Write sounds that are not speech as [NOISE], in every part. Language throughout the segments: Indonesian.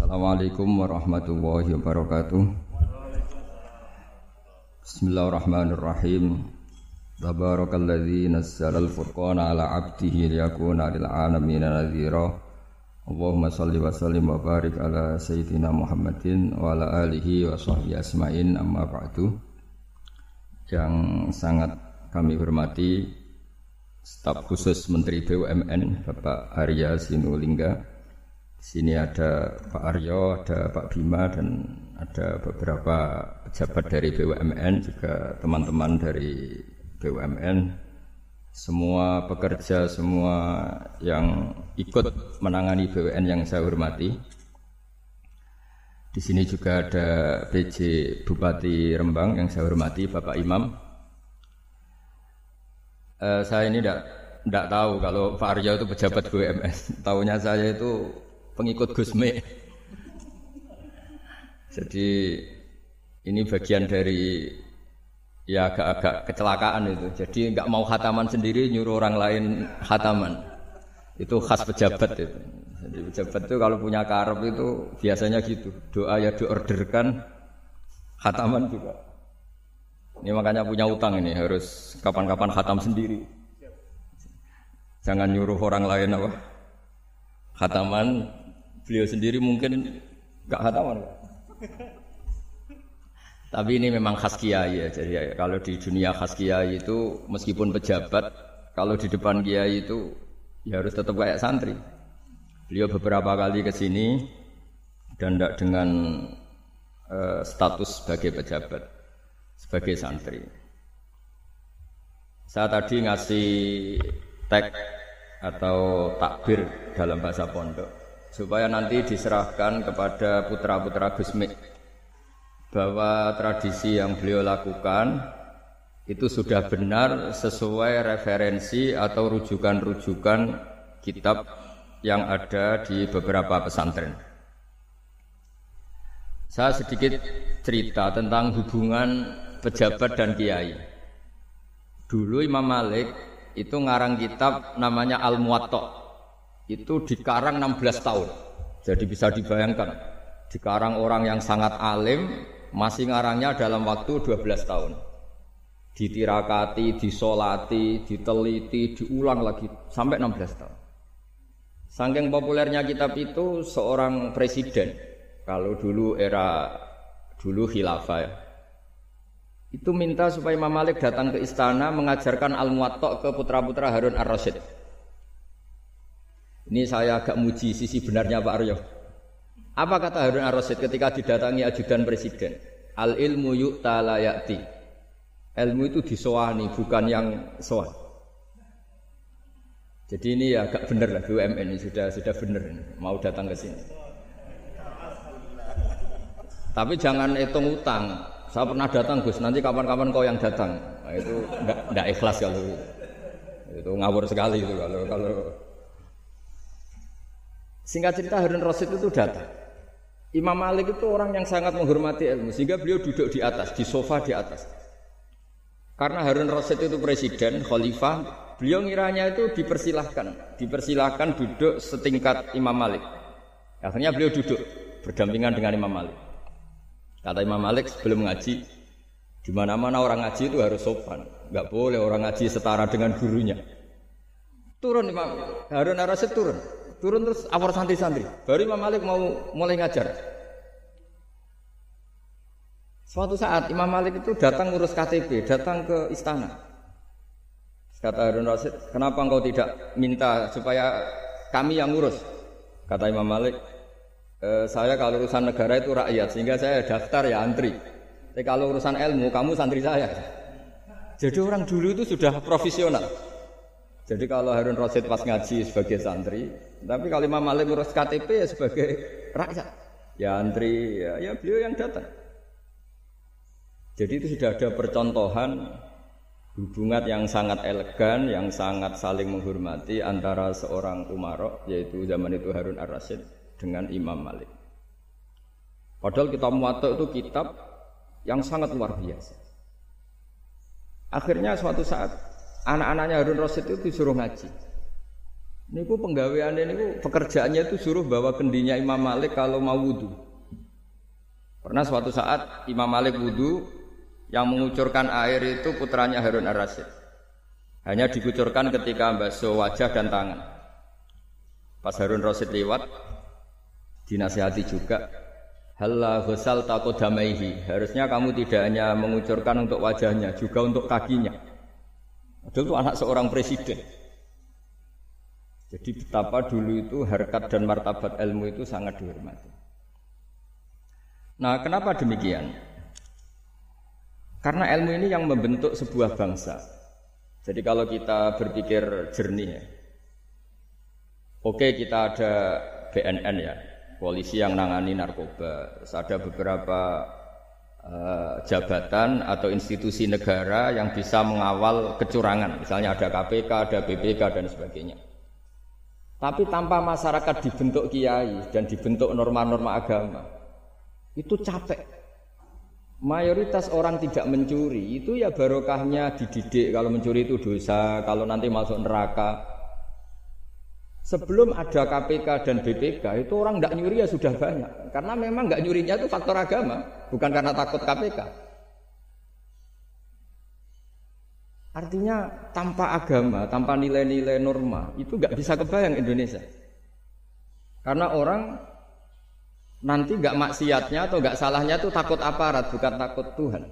Assalamualaikum warahmatullahi wabarakatuh. Bismillahirrahmanirrahim. Tabarakalladzi nazzala al-furqana ala 'abdihi liyakuna lil 'alamin nadhira. Allahumma shalli wa sallim wa barik ala sayyidina Muhammadin wa ala alihi wa sahbihi asma'in amma ba'du. Yang sangat kami hormati staf khusus Menteri BUMN Bapak Arya Sinulinga di sini ada Pak Aryo, ada Pak Bima dan ada beberapa pejabat dari BUMN juga teman-teman dari BUMN semua pekerja semua yang ikut menangani BUMN yang saya hormati. Di sini juga ada PJ Bupati Rembang yang saya hormati Bapak Imam. Uh, saya ini tidak tahu kalau Pak Aryo itu pejabat BUMN. [LAUGHS] Tahunya saya itu pengikut Gusme. Jadi ini bagian dari ya agak-agak kecelakaan itu. Jadi nggak mau hataman sendiri nyuruh orang lain hataman. Itu khas pejabat itu. Jadi pejabat itu kalau punya karep itu biasanya gitu. Doa ya diorderkan, hataman juga. Ini makanya punya utang ini harus kapan-kapan hatam sendiri. Jangan nyuruh orang lain apa? Hataman Beliau sendiri mungkin nggak hataman. Tapi ini memang khas kiai ya. Jadi ya, kalau di dunia khas kiai itu meskipun pejabat, kalau di depan kiai itu ya harus tetap kayak santri. Beliau beberapa kali ke sini dan tidak dengan uh, status sebagai pejabat, sebagai santri. Saya tadi ngasih tag atau takbir dalam bahasa pondok supaya nanti diserahkan kepada putra-putra Gusmik bahwa tradisi yang beliau lakukan itu sudah benar sesuai referensi atau rujukan-rujukan kitab yang ada di beberapa pesantren. Saya sedikit cerita tentang hubungan pejabat dan kiai. Dulu Imam Malik itu ngarang kitab namanya Al-Muwatta itu dikarang 16 tahun. Jadi bisa dibayangkan, dikarang orang yang sangat alim, masih ngarangnya dalam waktu 12 tahun. Ditirakati, disolati, diteliti, diulang lagi sampai 16 tahun. Saking populernya kitab itu seorang presiden, kalau dulu era dulu khilafah ya, itu minta supaya Imam Malik datang ke istana mengajarkan al-muwatta ke putra-putra Harun ar-Rasyid. Ini saya agak muji sisi benarnya Pak Aryo. Apa kata Harun Ar-Rasyid ketika didatangi ajudan presiden? Al ilmu yuk talayati. Ilmu itu disoani, bukan yang soan. Jadi ini ya agak benar lah BUMN ini sudah sudah benar ini. mau datang ke sini. Tapi jangan hitung utang. Saya pernah datang Gus, nanti kapan-kapan kau yang datang. Nah, itu enggak, enggak ikhlas kalau itu. Itu ngawur sekali itu kalau kalau Singkat cerita Harun Rasid itu datang. Imam Malik itu orang yang sangat menghormati ilmu sehingga beliau duduk di atas, di sofa di atas. Karena Harun Rasid itu presiden, khalifah, beliau ngiranya itu dipersilahkan, dipersilahkan duduk setingkat Imam Malik. Akhirnya beliau duduk berdampingan dengan Imam Malik. Kata Imam Malik sebelum ngaji, di mana-mana orang ngaji itu harus sopan, nggak boleh orang ngaji setara dengan gurunya. Turun Imam Harun Rasid turun. Turun terus awal santri-santri. Baru Imam Malik mau mulai ngajar. Suatu saat Imam Malik itu datang ngurus KTP, datang ke istana. Kata Harun Rasid, kenapa engkau tidak minta supaya kami yang ngurus? Kata Imam Malik, e, saya kalau urusan negara itu rakyat, sehingga saya daftar ya antri. Tapi kalau urusan ilmu, kamu santri saya. Jadi orang dulu itu sudah profesional. Jadi kalau Harun Rasid pas ngaji sebagai santri, tapi kalau Imam Malik ngurus KTP ya sebagai rakyat. Ya antri, ya, ya beliau yang datang. Jadi itu sudah ada percontohan hubungan yang sangat elegan, yang sangat saling menghormati antara seorang Umaro, yaitu zaman itu Harun Ar-Rasyid dengan Imam Malik. Padahal kitab Muwatta itu kitab yang sangat luar biasa. Akhirnya suatu saat anak-anaknya Harun Rasid itu disuruh ngaji. Niku penggaweannya niku pekerjaannya itu suruh bawa kendinya Imam Malik kalau mau wudhu. Pernah suatu saat Imam Malik wudhu yang mengucurkan air itu putranya Harun ar-Rasyid. Hanya dikucurkan ketika basuh wajah dan tangan. Pas Harun Rasyid lewat, dinasihati juga. Halla ghusal takodamaihi. Harusnya kamu tidak hanya mengucurkan untuk wajahnya, juga untuk kakinya. Itu anak seorang presiden. Jadi betapa dulu itu harkat dan martabat ilmu itu sangat dihormati. Nah, kenapa demikian? Karena ilmu ini yang membentuk sebuah bangsa. Jadi kalau kita berpikir jernih ya. Oke, kita ada BNN ya, polisi yang nangani narkoba. Ada beberapa uh, jabatan atau institusi negara yang bisa mengawal kecurangan. Misalnya ada KPK, ada BPK dan sebagainya. Tapi tanpa masyarakat dibentuk kiai dan dibentuk norma-norma agama, itu capek. Mayoritas orang tidak mencuri itu ya barokahnya dididik kalau mencuri itu dosa, kalau nanti masuk neraka. Sebelum ada KPK dan BPK itu orang tidak nyuri ya sudah banyak. Karena memang nggak nyurinya itu faktor agama, bukan karena takut KPK. Artinya tanpa agama, tanpa nilai-nilai norma itu nggak bisa kebayang Indonesia. Karena orang nanti nggak maksiatnya atau nggak salahnya itu takut aparat bukan takut Tuhan.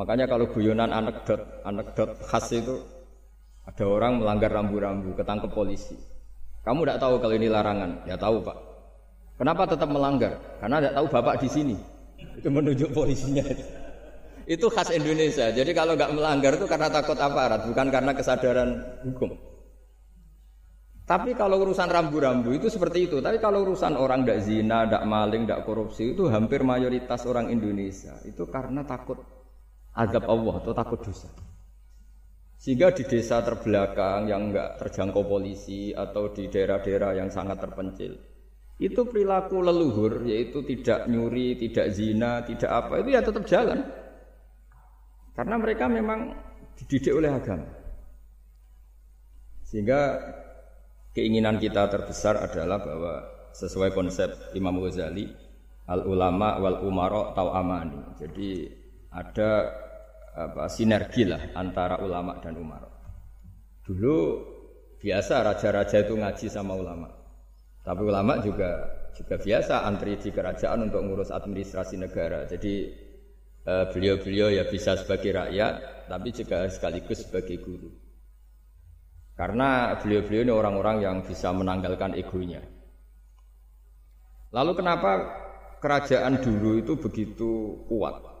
Makanya kalau guyonan anekdot anekdot khas itu ada orang melanggar rambu-rambu ketangkep polisi. Kamu tidak tahu kalau ini larangan? Ya tahu pak. Kenapa tetap melanggar? Karena tidak tahu bapak di sini. Itu menunjuk polisinya. Itu khas Indonesia. Jadi kalau nggak melanggar itu karena takut aparat, bukan karena kesadaran hukum. Tapi kalau urusan rambu-rambu itu seperti itu. Tapi kalau urusan orang tidak zina, tidak maling, tidak korupsi itu hampir mayoritas orang Indonesia itu karena takut azab Allah atau takut dosa. Sehingga di desa terbelakang yang nggak terjangkau polisi atau di daerah-daerah yang sangat terpencil, itu perilaku leluhur yaitu tidak nyuri, tidak zina, tidak apa itu ya tetap jalan. Karena mereka memang dididik oleh agama. Sehingga keinginan kita terbesar adalah bahwa sesuai konsep Imam Ghazali al ulama wal umaro tau amani. Jadi ada apa, sinergi lah antara ulama dan umaro. Dulu biasa raja-raja itu ngaji sama ulama. Tapi ulama juga juga biasa antri di kerajaan untuk ngurus administrasi negara. Jadi Eh, beliau-beliau ya bisa sebagai rakyat, tapi juga sekaligus sebagai guru. Karena beliau-beliau ini orang-orang yang bisa menanggalkan egonya. Lalu kenapa kerajaan dulu itu begitu kuat?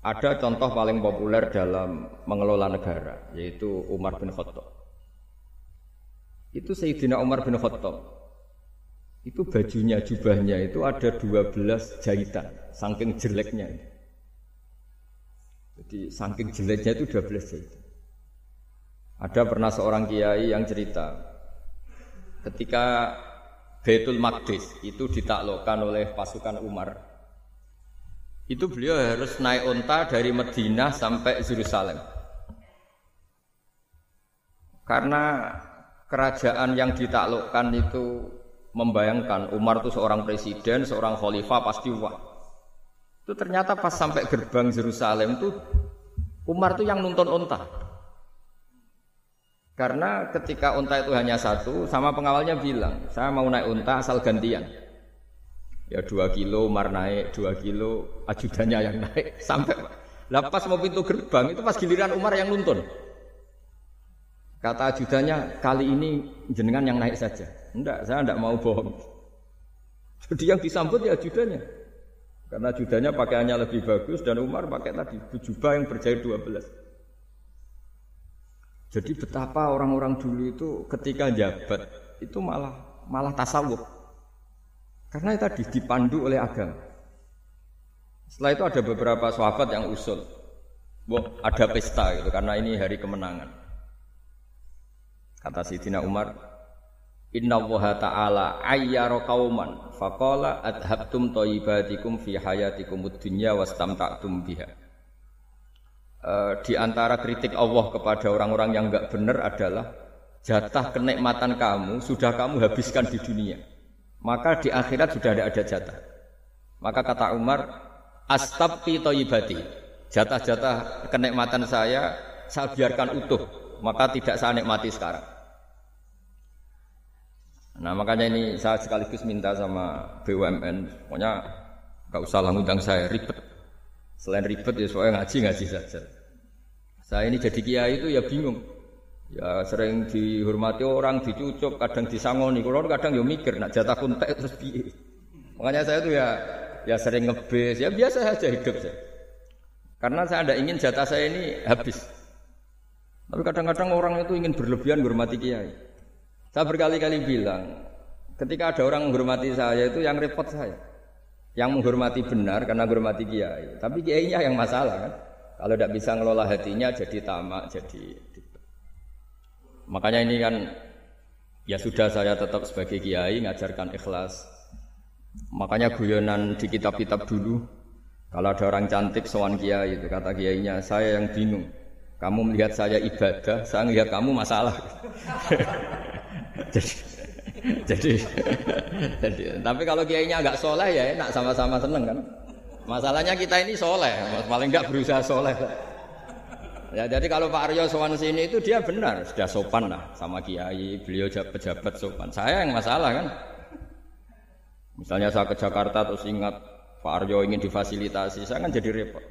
Ada contoh paling populer dalam mengelola negara, yaitu Umar bin Khattab. Itu Sayyidina Umar bin Khattab itu bajunya, jubahnya itu ada 12 jahitan, saking jeleknya. Jadi saking jeleknya itu 12 jahitan. Ada pernah seorang kiai yang cerita ketika Baitul Maqdis itu ditaklukkan oleh pasukan Umar. Itu beliau harus naik unta dari Madinah sampai Yerusalem. Karena kerajaan yang ditaklukkan itu membayangkan Umar itu seorang presiden, seorang khalifah pasti wah. Itu ternyata pas sampai gerbang Yerusalem itu Umar itu yang nuntun unta. Karena ketika unta itu hanya satu, sama pengawalnya bilang, saya mau naik unta asal gantian. Ya dua kilo Umar naik, dua kilo ajudannya yang naik sampai. Lepas mau pintu gerbang itu pas giliran Umar yang nuntun. Kata ajudannya, kali ini jenengan yang naik saja. Enggak, saya enggak mau bohong. Jadi yang disambut ya ajudannya. Karena ajudannya pakaiannya lebih bagus dan Umar pakai tadi jubah yang berjahit 12. Jadi betapa orang-orang dulu itu ketika jabat itu malah malah tasawuf. Karena tadi dipandu oleh agama. Setelah itu ada beberapa sahabat yang usul. Wah, ada pesta gitu karena ini hari kemenangan. Kata Sayyidina Umar, Inna Allah Ta'ala ayyara qawman faqala adhabtum thayyibatikum fi hayatikum dunya wastamta'tum biha. eh, di antara kritik Allah kepada orang-orang yang enggak benar adalah jatah kenikmatan kamu sudah kamu habiskan di dunia. Maka di akhirat sudah tidak ada jatah. Maka kata Umar, astabqi thayyibati. Jatah-jatah kenikmatan saya saya biarkan utuh, maka tidak saya nikmati sekarang. Nah makanya ini saya sekaligus minta sama BUMN, pokoknya nggak usah lah ngundang saya ribet. Selain ribet ya soalnya ngaji ngaji saja. Saya ini jadi kiai itu ya bingung. Ya sering dihormati orang, dicucuk, kadang disangoni. Kalau kadang ya mikir, nak jatah kuntek terus piye. Makanya saya itu ya ya sering ngebes, ya biasa saja hidup saya. Karena saya tidak ingin jatah saya ini habis. Tapi kadang-kadang orang itu ingin berlebihan menghormati kiai. Saya berkali-kali bilang, ketika ada orang menghormati saya itu yang repot saya. Yang menghormati benar karena menghormati kiai. Tapi kiainya yang masalah kan. Kalau tidak bisa ngelola hatinya jadi tamak, jadi Makanya ini kan ya sudah saya tetap sebagai kiai ngajarkan ikhlas. Makanya guyonan di kitab-kitab dulu kalau ada orang cantik sowan kiai itu kata kiainya saya yang bingung. Kamu melihat saya ibadah, saya melihat kamu masalah. [LAUGHS] jadi, jadi, jadi, tapi kalau kiainya agak soleh ya enak sama-sama seneng kan. Masalahnya kita ini soleh, paling enggak berusaha soleh. Ya, jadi kalau Pak Aryo sowan sini itu dia benar, sudah sopan lah sama kiai, beliau pejabat sopan. Saya yang masalah kan. Misalnya saya ke Jakarta terus ingat Pak Aryo ingin difasilitasi, saya kan jadi repot.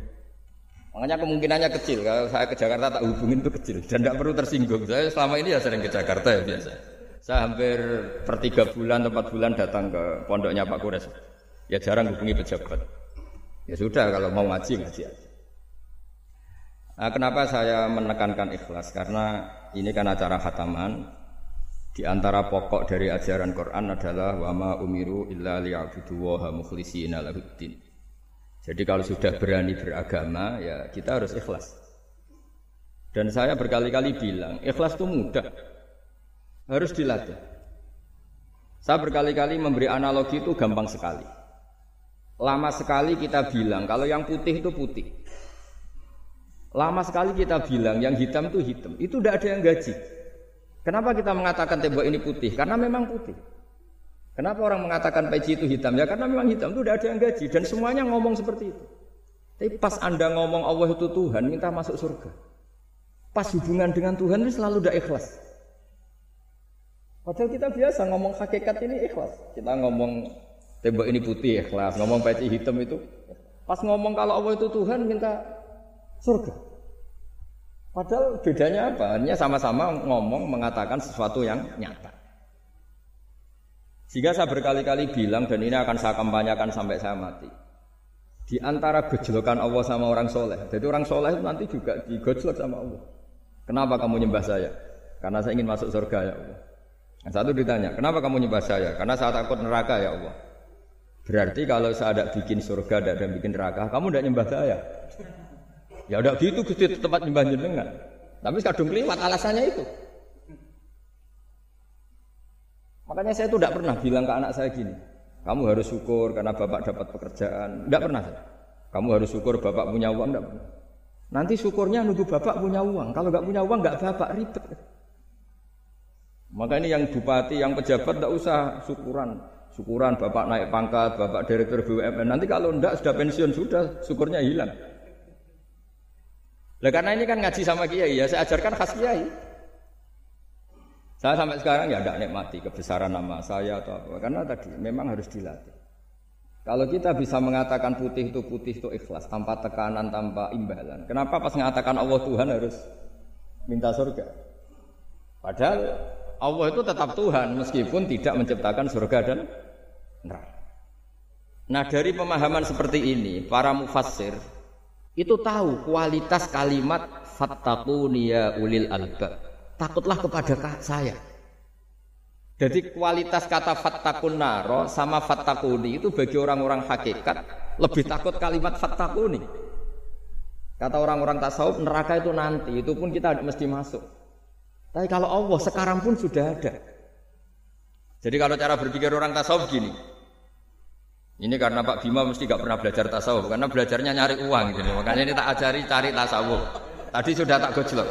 Makanya kemungkinannya kecil kalau saya ke Jakarta tak hubungin itu kecil dan tidak perlu tersinggung. Saya selama ini ya sering ke Jakarta ya biasa. Saya hampir per tiga bulan, empat bulan datang ke pondoknya Pak Kures. Ya jarang hubungi pejabat. Ya sudah kalau mau ngaji ngaji aja. Nah, kenapa saya menekankan ikhlas? Karena ini kan acara khataman. Di antara pokok dari ajaran Quran adalah wama umiru illa liya'budu wa mukhlishina lahuddin. Jadi kalau sudah berani beragama ya kita harus ikhlas. Dan saya berkali-kali bilang, ikhlas itu mudah. Harus dilatih. Saya berkali-kali memberi analogi itu gampang sekali. Lama sekali kita bilang kalau yang putih itu putih. Lama sekali kita bilang yang hitam itu hitam. Itu tidak ada yang gaji. Kenapa kita mengatakan tembok ini putih? Karena memang putih. Kenapa orang mengatakan peci itu hitam? Ya karena memang hitam itu tidak ada yang gaji dan semuanya ngomong seperti itu. Tapi pas anda ngomong Allah itu Tuhan, minta masuk surga. Pas hubungan dengan Tuhan itu selalu tidak ikhlas. Padahal kita biasa ngomong hakikat ini ikhlas. Kita ngomong tembok ini putih ikhlas, ngomong peci hitam itu. Pas ngomong kalau Allah itu Tuhan, minta surga. Padahal bedanya apa? Hanya sama-sama ngomong mengatakan sesuatu yang nyata. Sehingga saya berkali-kali bilang dan ini akan saya kampanyakan sampai saya mati. Di antara gejolokan Allah sama orang soleh. Jadi orang soleh itu nanti juga digojlok sama Allah. Kenapa kamu nyembah saya? Karena saya ingin masuk surga ya Allah. Yang satu ditanya, kenapa kamu nyembah saya? Karena saya takut neraka ya Allah. Berarti kalau saya ada bikin surga, ada bikin neraka, kamu tidak nyembah saya. Ya udah gitu Gusti tempat nyembah jenengan. Tapi kadung keliwat alasannya itu. Makanya saya itu tidak pernah bilang ke anak saya gini, kamu harus syukur karena bapak dapat pekerjaan. Tidak pernah saya. Kamu harus syukur bapak punya uang. Tidak pernah. Nanti syukurnya nunggu bapak punya uang. Kalau nggak punya uang nggak bapak ribet. Maka ini yang bupati, yang pejabat tidak usah syukuran. Syukuran bapak naik pangkat, bapak direktur BUMN. Nanti kalau tidak sudah pensiun sudah syukurnya hilang. Lah karena ini kan ngaji sama kiai ya, saya ajarkan khas kiai. Saya sampai sekarang ya tidak nikmati kebesaran nama saya atau apa, karena tadi memang harus dilatih. Kalau kita bisa mengatakan putih itu putih itu ikhlas tanpa tekanan, tanpa imbalan. Kenapa pas mengatakan Allah Tuhan harus minta surga? Padahal Allah itu tetap Tuhan meskipun tidak menciptakan surga dan neraka. Nah dari pemahaman seperti ini, para mufassir itu tahu kualitas kalimat fattaquni ya ulil albab. Takutlah kepada saya. Jadi kualitas kata fattakun naro sama fattakuni itu bagi orang-orang hakikat lebih takut kalimat fattakuni. Kata orang-orang tasawuf neraka itu nanti, itu pun kita mesti masuk. Tapi kalau Allah sekarang pun sudah ada. Jadi kalau cara berpikir orang tasawuf gini, Ini karena Pak Bima mesti gak pernah belajar tasawuf karena belajarnya nyari uang gitu. Makanya ini tak ajari cari tasawuf. Tadi sudah tak gojlok.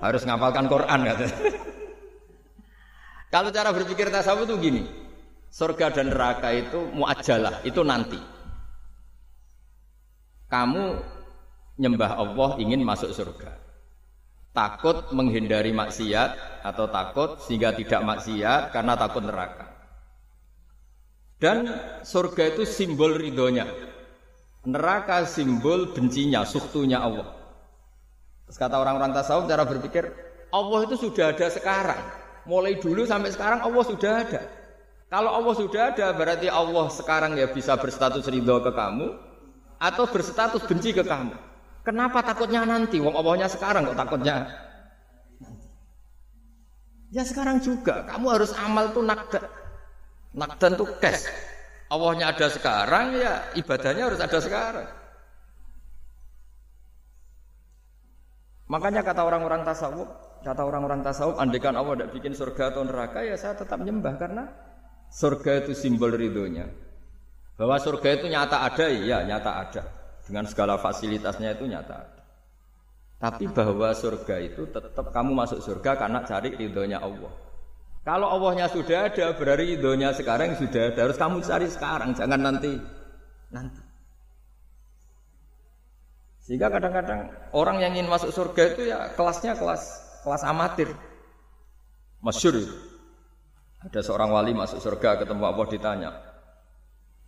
Harus ngapalkan Quran katanya. [LAUGHS] Kalau cara berpikir tasawuf itu gini. Surga dan neraka itu muajalah, itu nanti. Kamu nyembah Allah ingin masuk surga. Takut menghindari maksiat atau takut sehingga tidak maksiat karena takut neraka. Dan surga itu simbol ridhonya. Neraka simbol bencinya, suktunya Allah. Terus kata orang-orang tasawuf cara berpikir, Allah itu sudah ada sekarang. Mulai dulu sampai sekarang Allah sudah ada. Kalau Allah sudah ada berarti Allah sekarang ya bisa berstatus ridho ke kamu atau berstatus benci ke kamu. Kenapa takutnya nanti? Wong Allahnya sekarang kok takutnya Ya sekarang juga kamu harus amal tuh nakda. Nakdan tuh cash. Allahnya ada sekarang ya ibadahnya harus ada sekarang. Makanya kata orang-orang tasawuf, kata orang-orang tasawuf, andekan Allah tidak bikin surga atau neraka ya saya tetap nyembah karena surga itu simbol ridhonya. Bahwa surga itu nyata ada, ya nyata ada. Dengan segala fasilitasnya itu nyata ada. Tapi bahwa surga itu tetap kamu masuk surga karena cari ridhonya Allah. Kalau Allahnya sudah ada, berarti ridhonya sekarang sudah ada. Harus kamu cari sekarang, jangan nanti. Nanti. Sehingga kadang-kadang orang yang ingin masuk surga itu ya kelasnya kelas kelas amatir. Masyur Ada seorang wali masuk surga ketemu Allah ditanya.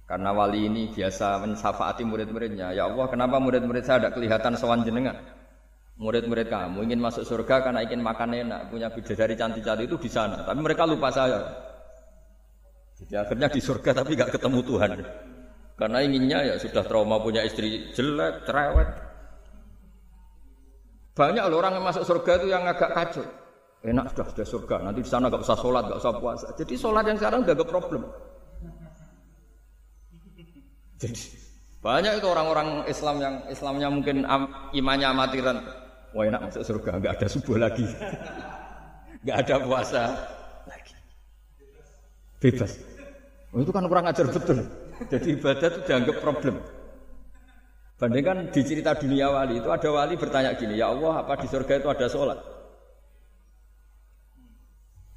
Karena wali ini biasa mensafaati murid-muridnya. Ya Allah, kenapa murid-murid saya tidak kelihatan sewan jenengan? Murid-murid kamu ingin masuk surga karena ingin makan enak, punya bidadari cantik-cantik itu di sana. Tapi mereka lupa saya. Jadi akhirnya di surga tapi gak ketemu Tuhan. Karena inginnya ya sudah trauma punya istri jelek, cerewet. Banyak loh orang yang masuk surga itu yang agak kacau. Enak sudah sudah surga, nanti di sana gak usah sholat, gak usah puasa. Jadi sholat yang sekarang gak problem. Jadi banyak itu orang-orang Islam yang Islamnya mungkin am, imannya amatiran. Wah enak masuk surga, nggak ada subuh lagi, [LAUGHS] nggak ada puasa lagi, bebas. Oh, itu kan kurang ajar betul. Jadi ibadah itu dianggap problem. Bandingkan di cerita dunia wali itu ada wali bertanya gini, ya Allah apa di surga itu ada sholat?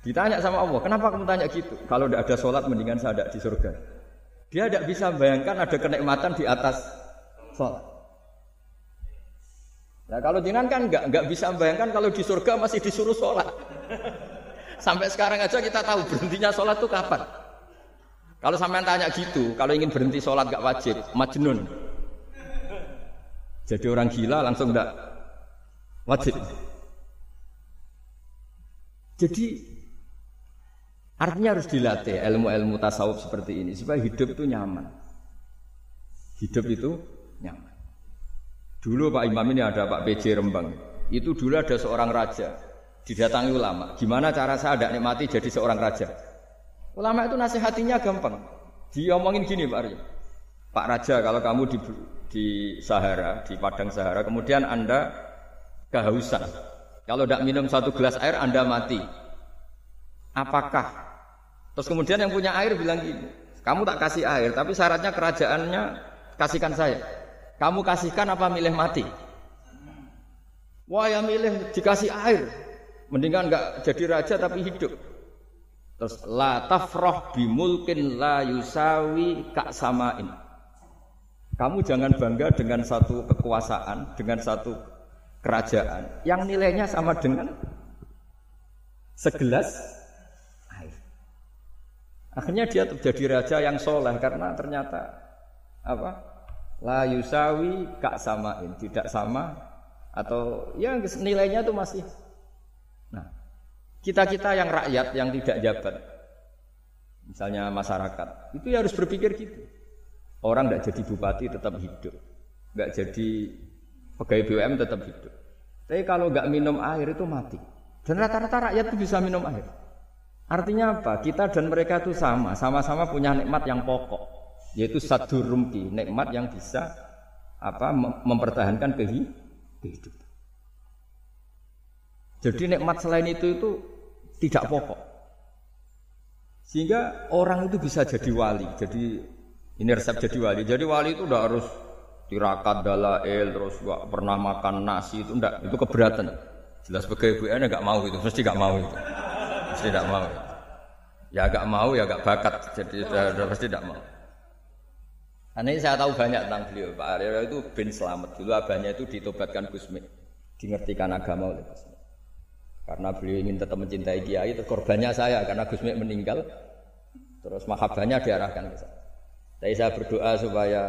Ditanya sama Allah, kenapa kamu tanya gitu? Kalau tidak ada sholat mendingan saya ada di surga. Dia tidak bisa bayangkan ada kenikmatan di atas sholat. Nah kalau jenengan kan nggak nggak bisa membayangkan kalau di surga masih disuruh sholat. Sampai sekarang aja kita tahu berhentinya sholat itu kapan. Kalau sampean tanya gitu, kalau ingin berhenti sholat nggak wajib, majnun. Jadi orang gila langsung nggak wajib. Jadi artinya harus dilatih ilmu-ilmu tasawuf seperti ini supaya hidup itu nyaman. Hidup itu nyaman. Dulu Pak Imam ini ada Pak PJ Rembang. Itu dulu ada seorang raja. Didatangi ulama. Gimana cara saya tidak nikmati jadi seorang raja? Ulama itu nasihatinya gampang. Diomongin gini Pak Arya. Pak Raja kalau kamu di, di Sahara, di Padang Sahara, kemudian Anda kehausan. Kalau tidak minum satu gelas air Anda mati. Apakah? Terus kemudian yang punya air bilang gini, kamu tak kasih air, tapi syaratnya kerajaannya kasihkan saya. Kamu kasihkan apa milih mati? Wah ya milih dikasih air. Mendingan nggak jadi raja tapi hidup. Terus la tafroh bimulkin la yusawi kak samain. Kamu jangan bangga dengan satu kekuasaan, dengan satu kerajaan yang nilainya sama dengan segelas air. Akhirnya dia terjadi raja yang soleh karena ternyata apa? La yusawi kak samain, tidak sama atau ya nilainya itu masih. Nah, kita-kita yang rakyat yang tidak jabat, misalnya masyarakat, itu ya harus berpikir gitu. Orang tidak jadi bupati tetap hidup, nggak jadi pegawai BUMN tetap hidup. Tapi kalau nggak minum air itu mati. Dan rata-rata rakyat itu bisa minum air. Artinya apa? Kita dan mereka itu sama, sama-sama punya nikmat yang pokok yaitu satu rumki nikmat yang bisa apa mempertahankan kehidupan. Jadi nikmat selain itu itu tidak pokok. Sehingga orang itu bisa jadi wali, jadi Ini resep jadi wali. Jadi wali itu udah harus tirakat dalail terus gak pernah makan nasi itu ndak itu keberatan. Jelas sebagai ibu anda gak mau itu, mesti gak mau itu. Mesti gak mau. Ya gak mau ya gak bakat. Jadi udah, pasti gak mau. Karena ini saya tahu banyak tentang beliau. Pak Aryo itu bin selamat. Dulu abahnya itu ditobatkan Gusmi. Dingertikan agama oleh Gusmi. Karena beliau ingin tetap mencintai Kiai, itu korbannya saya. Karena Gusmi meninggal, terus mahabbahnya diarahkan ke saya. Tapi saya berdoa supaya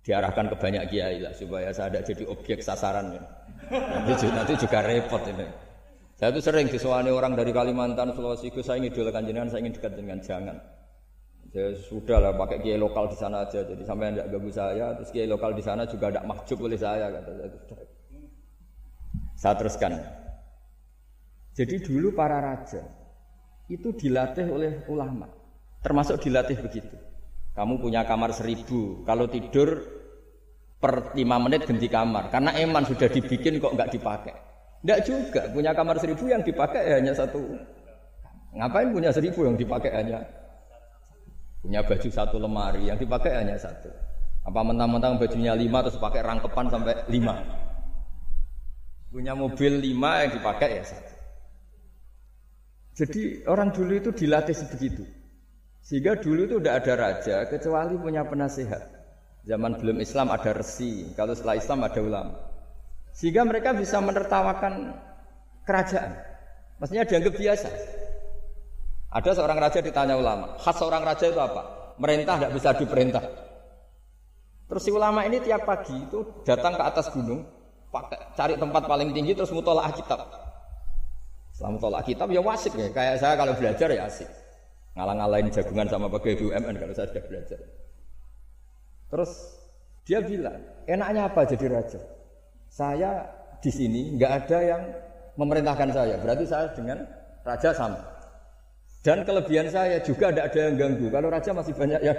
diarahkan ke banyak kiai lah supaya saya tidak jadi objek sasaran ya. Nanti, nanti juga repot ini. Saya tuh sering disuani orang dari Kalimantan, Sulawesi, saya ingin idolakan jenengan, saya ingin dekat dengan jangan. Ya sudah lah pakai kiai lokal di sana aja. Jadi sampai tidak ganggu saya, terus kiai lokal di sana juga tidak mahjub oleh saya kata saya. Saya teruskan. Jadi dulu para raja itu dilatih oleh ulama, termasuk dilatih begitu. Kamu punya kamar seribu, kalau tidur per lima menit ganti kamar. Karena eman sudah dibikin kok nggak dipakai. Tidak juga, punya kamar seribu yang dipakai hanya satu. Ngapain punya seribu yang dipakai hanya punya baju satu lemari yang dipakai hanya satu. Apa mentang-mentang bajunya lima terus pakai rangkepan sampai lima. Punya mobil lima yang dipakai ya satu. Jadi orang dulu itu dilatih sebegitu. Sehingga dulu itu tidak ada raja kecuali punya penasehat. Zaman belum Islam ada resi, kalau setelah Islam ada ulama. Sehingga mereka bisa menertawakan kerajaan. Maksudnya dianggap biasa. Ada seorang raja ditanya ulama, khas seorang raja itu apa? Merintah tidak bisa diperintah. Terus si ulama ini tiap pagi itu datang ke atas gunung, pakai, cari tempat paling tinggi terus mutolaah kitab. Setelah mutolaah kitab ya wasik ya, kayak saya kalau belajar ya asik ngalang-ngalain jagungan sama pegawai BUMN kalau saya sudah belajar. Terus dia bilang, enaknya apa jadi raja? Saya di sini nggak ada yang memerintahkan saya, berarti saya dengan raja sama. Dan kelebihan saya juga tidak ada yang ganggu. Kalau raja masih banyak yang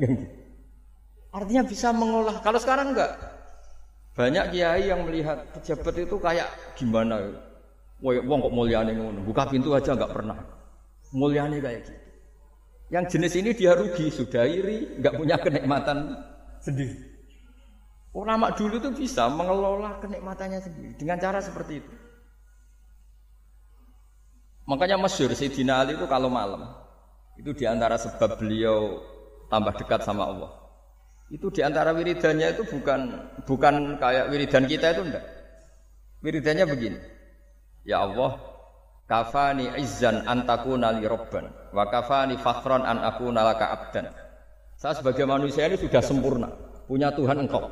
ganggu. Artinya bisa mengolah. Kalau sekarang enggak. Banyak kiai yang melihat pejabat itu kayak gimana? Woi, wong kok mulyane ngono. Buka pintu aja enggak pernah. Mulyane kayak gitu. Yang jenis ini dia rugi, sudah iri, nggak punya kenikmatan sendiri. Ulama dulu itu bisa mengelola kenikmatannya sendiri dengan cara seperti itu. Makanya masyur Sayyidina Ali itu kalau malam itu di antara sebab beliau tambah dekat sama Allah. Itu di antara wiridannya itu bukan bukan kayak wiridan kita itu enggak. Wiridannya begini. Ya Allah, Kafani izzan antakuna li robban wa kafani fakhron an aku nalaka abdan. Saya sebagai manusia ini sudah sempurna, punya Tuhan engkau.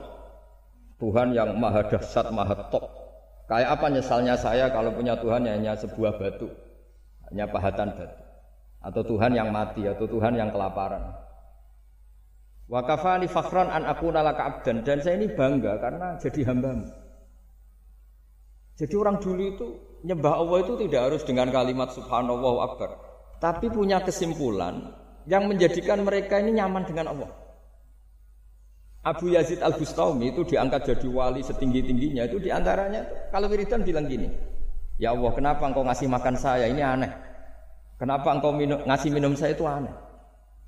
Tuhan yang maha dahsyat, maha top. Kayak apa nyesalnya saya kalau punya Tuhan hanya sebuah batu, hanya pahatan batu. Atau Tuhan yang mati, atau Tuhan yang kelaparan. Wa kafani fakhron an aku nalaka abdan. Dan saya ini bangga karena jadi hambamu. Jadi orang dulu itu nyembah Allah itu tidak harus dengan kalimat subhanallah akbar. Tapi punya kesimpulan yang menjadikan mereka ini nyaman dengan Allah. Abu Yazid Al Bustami itu diangkat jadi wali setinggi tingginya itu di antaranya kalau wiridan bilang gini, ya Allah kenapa engkau ngasih makan saya ini aneh, kenapa engkau minum, ngasih minum saya itu aneh.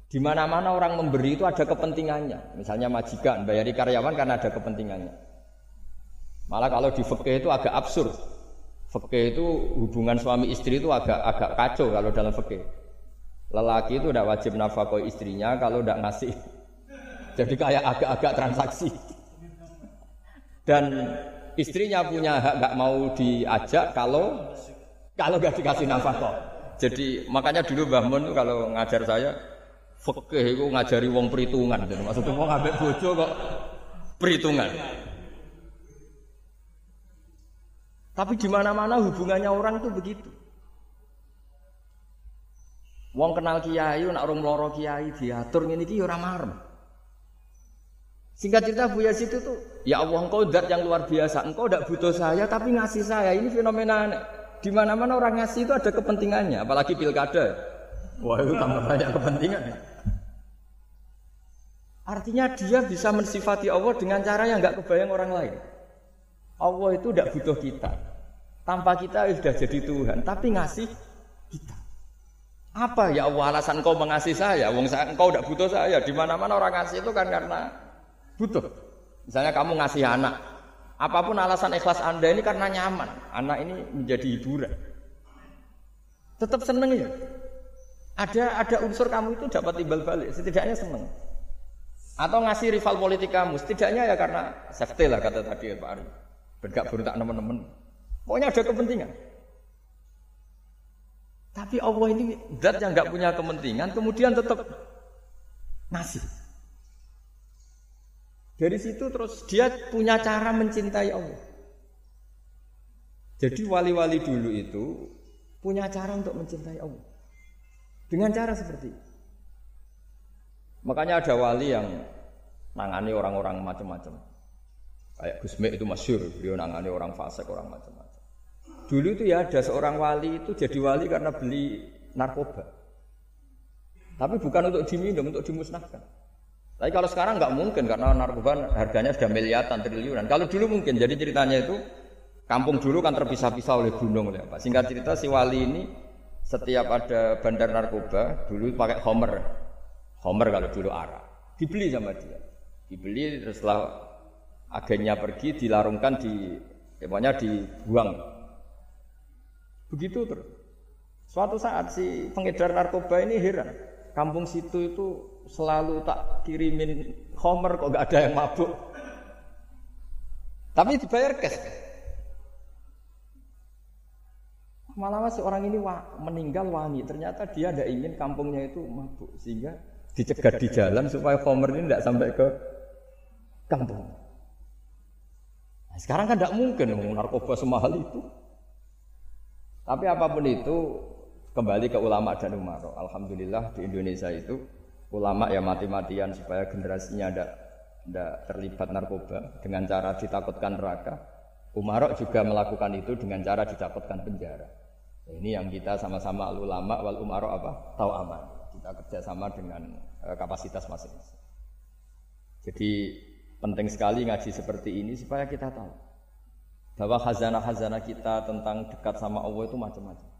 Di mana-mana orang memberi itu ada kepentingannya, misalnya majikan bayari karyawan karena ada kepentingannya. Malah kalau di fikih itu agak absurd. Fikih itu hubungan suami istri itu agak agak kacau kalau dalam fikih. Lelaki itu tidak wajib nafkah istrinya kalau tidak ngasih. Jadi kayak agak-agak transaksi. Dan istrinya punya hak nggak mau diajak kalau kalau nggak dikasih nafkah. Jadi makanya dulu Mbah Mun kalau ngajar saya fikih itu ngajari wong perhitungan. Jadi maksudnya mau ngambil bojo kok perhitungan. Tapi di mana-mana hubungannya orang itu begitu. Wong kenal kiai, nak orang meloro kiai diatur ini ki orang marem. Singkat cerita Bu Yazid itu tuh, ya Allah engkau dat yang luar biasa, engkau tidak butuh saya tapi ngasih saya. Ini fenomena aneh. Di mana-mana orang ngasih itu ada kepentingannya, apalagi pilkada. Wah itu tambah banyak kepentingan. Artinya dia bisa mensifati Allah dengan cara yang nggak kebayang orang lain. Allah itu tidak butuh kita. Tanpa kita sudah jadi Tuhan, tapi ngasih kita. Apa ya Allah alasan kau mengasihi saya? Wong engkau tidak butuh saya. Di mana-mana orang ngasih itu kan karena butuh. Misalnya kamu ngasih anak, apa pun alasan ikhlas anda ini karena nyaman. Anak ini menjadi hiburan. Tetap seneng ya. Ada ada unsur kamu itu dapat timbal balik. Setidaknya seneng. Atau ngasih rival politik kamu, setidaknya ya karena safety lah kata tadi Pak Ari. Bergak beruntak teman-teman. Pokoknya ada kepentingan. Tapi Allah ini zat yang nggak punya kepentingan, kemudian tetap ngasih. Dari situ terus dia punya cara mencintai Allah. Jadi wali-wali dulu itu punya cara untuk mencintai Allah. Dengan cara seperti itu. Makanya ada wali yang nangani orang-orang macam-macam. Kayak Gusme itu masyur, dia nangani orang fasik, orang macam-macam. Dulu itu ya ada seorang wali itu jadi wali karena beli narkoba. Tapi bukan untuk diminum, untuk dimusnahkan. Tapi kalau sekarang nggak mungkin karena narkoba harganya sudah miliaran triliunan. Kalau dulu mungkin. Jadi ceritanya itu kampung dulu kan terpisah-pisah oleh gunung oleh apa. Singkat cerita si wali ini setiap ada bandar narkoba dulu pakai homer. Homer kalau dulu arah. Dibeli sama dia. Dibeli terus setelah agennya pergi dilarungkan di pokoknya dibuang Begitu terus. Suatu saat si pengedar narkoba ini heran. Kampung situ itu selalu tak kirimin homer kok gak ada yang mabuk. Tapi dibayar cash. Malah si orang ini meninggal wani. Ternyata dia tidak ingin kampungnya itu mabuk. Sehingga dicegat di jalan supaya homer ini tidak sampai ke kampung. Nah, sekarang kan tidak mungkin narkoba semahal itu. Tapi apa pun itu kembali ke ulama dan umaro. Alhamdulillah di Indonesia itu ulama ya mati-matian supaya generasinya tidak tidak terlibat narkoba dengan cara ditakutkan neraka. Umaro juga melakukan itu dengan cara ditakutkan penjara. Ini yang kita sama-sama ulama wal umaro apa? Tahu aman. Kita kerjasama dengan uh, kapasitas masing-masing. Jadi penting sekali ngaji seperti ini supaya kita tahu bahwa khazanah-khazanah kita tentang dekat sama Allah itu macam-macam.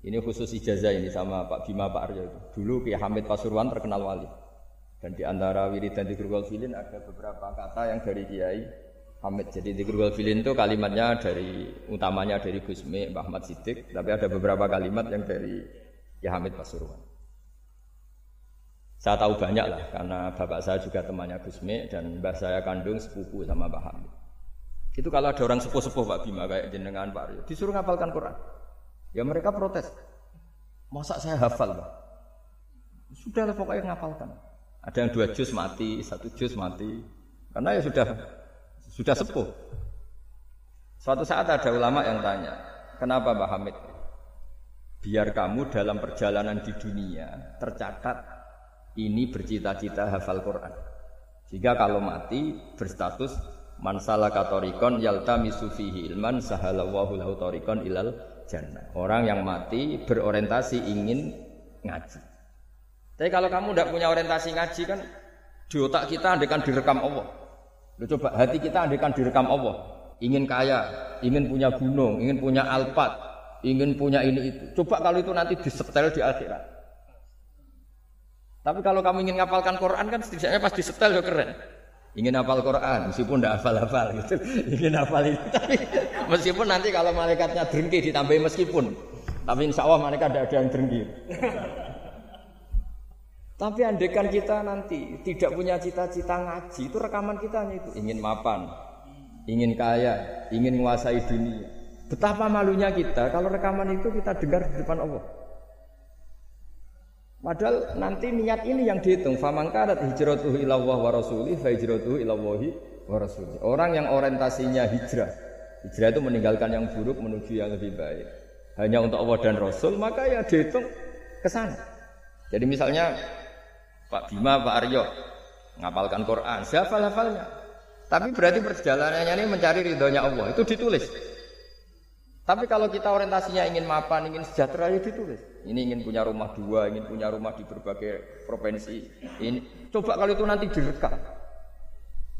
Ini khusus ijazah ini sama Pak Bima Pak Aryo itu. Dulu Kiai Hamid Pasuruan terkenal wali. Dan di antara wiridan di wal filin ada beberapa kata yang dari Kiai Hamid. Jadi di wal filin itu kalimatnya dari utamanya dari Gusmi Mbah Ahmad Siddiq, tapi ada beberapa kalimat yang dari Kiai Hamid Pasuruan. Saya tahu banyak lah karena bapak saya juga temannya Gusmi dan mbah saya kandung sepupu sama Mbah Hamid. Itu kalau ada orang sepuh-sepuh Pak Bima kayak jenengan Pak Aryo, disuruh ngapalkan Quran. Ya mereka protes. Masa saya hafal Pak? Sudah pokoknya ngapalkan. Ada yang dua juz mati, satu juz mati. Karena ya sudah sudah sepuh. Suatu saat ada ulama yang tanya, kenapa Pak Hamid? Biar kamu dalam perjalanan di dunia tercatat ini bercita-cita hafal Quran. Jika kalau mati berstatus Man salaka tariqan yaltamisu fihi ilman sahalallahu lahu ilal jannah. Orang yang mati berorientasi ingin ngaji. Tapi kalau kamu tidak punya orientasi ngaji kan di otak kita andekan direkam Allah. Lu coba hati kita andekan direkam Allah. Ingin kaya, ingin punya gunung, ingin punya alpat, ingin punya ini itu. Coba kalau itu nanti disetel di akhirat. Tapi kalau kamu ingin ngapalkan Quran kan setidaknya pas disetel ya keren ingin hafal Quran meskipun tidak hafal-hafal gitu. [LAUGHS] Ingin hafal itu tapi meskipun nanti kalau malaikatnya drengki ditambahi meskipun. Tapi insya Allah malaikat tidak ada yang drengki. [LAUGHS] Tapi andekan kita nanti tidak punya cita-cita ngaji itu rekaman kita hanya itu. Ingin mapan ingin kaya ingin menguasai dunia. Betapa malunya kita kalau rekaman itu kita dengar di depan Allah Padahal nanti niat ini yang dihitung. Famangkarat hijratuhu ilallah wa rasulih fa hijratuhu ilallahi. Orang yang orientasinya hijrah. Hijrah itu meninggalkan yang buruk menuju yang lebih baik. Hanya untuk Allah dan Rasul, maka ya dihitung ke sana. Jadi misalnya Pak Bima, Pak Aryo ngapalkan Quran, siapa hafalnya. Tapi berarti perjalanannya ini mencari ridhonya Allah, itu ditulis. Tapi kalau kita orientasinya ingin mapan, ingin sejahtera, ya ditulis. Ini ingin punya rumah dua, ingin punya rumah di berbagai provinsi. Ini coba kalau itu nanti direkam.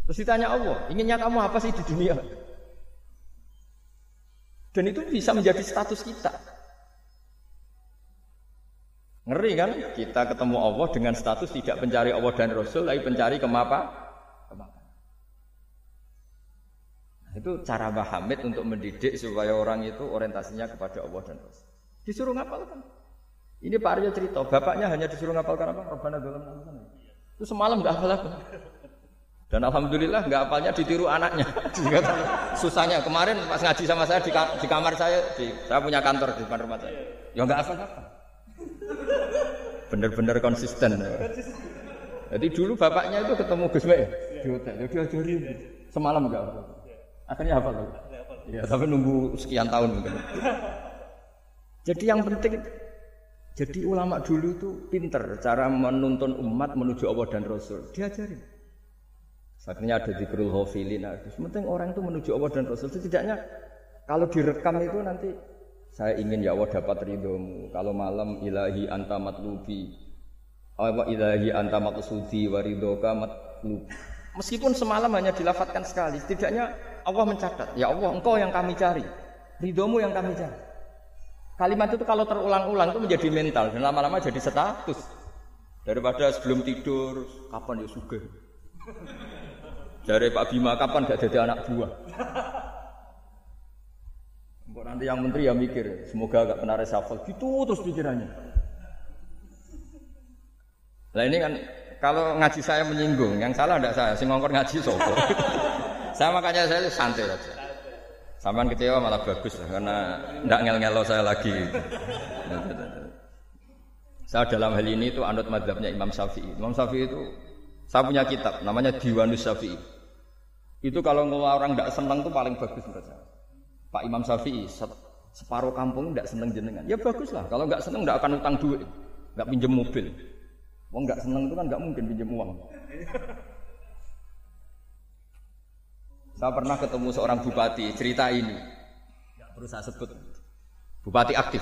Terus ditanya Allah, inginnya kamu apa sih di dunia? Dan itu bisa menjadi status kita. Ngeri kan? Kita ketemu Allah dengan status tidak pencari Allah dan Rasul, tapi pencari kemapa? Nah, itu cara Mbah untuk mendidik supaya orang itu orientasinya kepada Allah dan Rasul. Disuruh ngapalkan. Ini Pak Aryo cerita, bapaknya hanya disuruh ngapalkan apa? Rabbana dalam Itu semalam nggak hafal apa. Dan alhamdulillah nggak hafalnya ditiru anaknya. [LAUGHS] Susahnya kemarin pas ngaji sama saya di, di kamar saya, di, saya punya kantor di depan rumah saya. Ya nggak hafal apa. Bener-bener konsisten. Jadi dulu bapaknya itu ketemu Gus Mek di hotel, dia diajari semalam enggak hafal. Akhirnya hafal. Ya, tapi nunggu sekian tahun mungkin. Jadi yang penting jadi ulama dulu itu pinter cara menuntun umat menuju Allah dan Rasul. Diajarin. Akhirnya ada di Krul Hofilin. Nah, penting orang itu menuju Allah dan Rasul. Setidaknya kalau direkam itu nanti saya ingin ya Allah dapat ridhomu. Kalau malam ilahi anta matlubi. Apa ilahi anta maksudi waridoka. Meskipun semalam hanya dilafatkan sekali, setidaknya Allah mencatat. Ya Allah, engkau yang kami cari. Ridhomu yang kami cari. Kalimat itu kalau terulang-ulang itu menjadi mental dan lama-lama jadi status. Daripada sebelum tidur, kapan ya suge? Dari Pak Bima, kapan gak jadi anak buah? Nanti yang menteri ya mikir, semoga gak kena reshuffle. Gitu terus pikirannya. Nah ini kan kalau ngaji saya menyinggung, yang salah tidak saya, sing ngongkor ngaji sopo. [LAUGHS] saya makanya saya santai aja. Samaan kecewa malah bagus lah, karena tidak ngel-ngelo saya lagi. saya dalam hal ini itu anut madhabnya Imam Syafi'i. Imam Syafi'i itu saya punya kitab namanya Diwanus Syafi'i. Itu kalau ngeluar orang tidak senang itu paling bagus menurut saya. Pak Imam Syafi'i separuh kampung tidak senang jenengan. Ya bagus lah. Kalau nggak senang tidak akan utang duit, nggak pinjam mobil. Wong nggak senang itu kan nggak mungkin pinjam uang. Saya pernah ketemu seorang bupati cerita ini, nggak perlu saya sebut. Bupati aktif.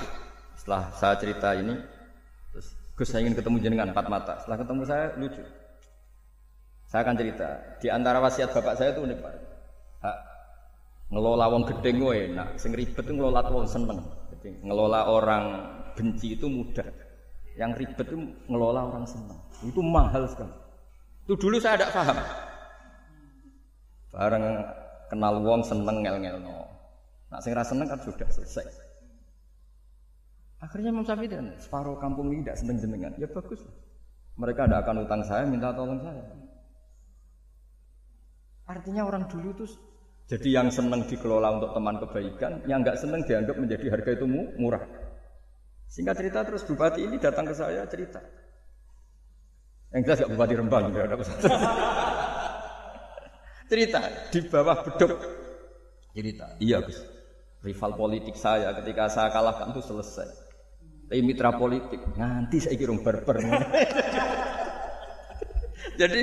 Setelah saya cerita ini, terus Gus saya ingin ketemu jenengan empat mata. Setelah ketemu saya lucu. Saya akan cerita. Di antara wasiat bapak saya itu unik pak. Hak ngelola wong gedeng gue enak. Sing ribet itu ngelola wong seneng. Jadi ngelola orang benci itu mudah. Yang ribet itu ngelola orang seneng. Itu mahal sekali. Itu dulu saya tidak paham. Bareng kenal wong seneng ngel-ngel no. Nah sing seneng kan sudah selesai. Akhirnya Imam Syafi'i dan separuh kampung ini tidak seneng jenengan. Ya bagus. Mereka tidak akan utang saya, minta tolong saya. Artinya orang dulu itu jadi yang seneng dikelola untuk teman kebaikan, yang nggak seneng dianggap menjadi harga itu murah. Singkat cerita terus bupati ini datang ke saya cerita. Yang jelas gak bupati Rembang, ya, ada cerita. Di bawah beduk. Cerita. Iya Gus. Rival politik saya ketika saya kalahkan itu selesai. Tapi mitra politik nanti saya kira berber [LAUGHS] jadi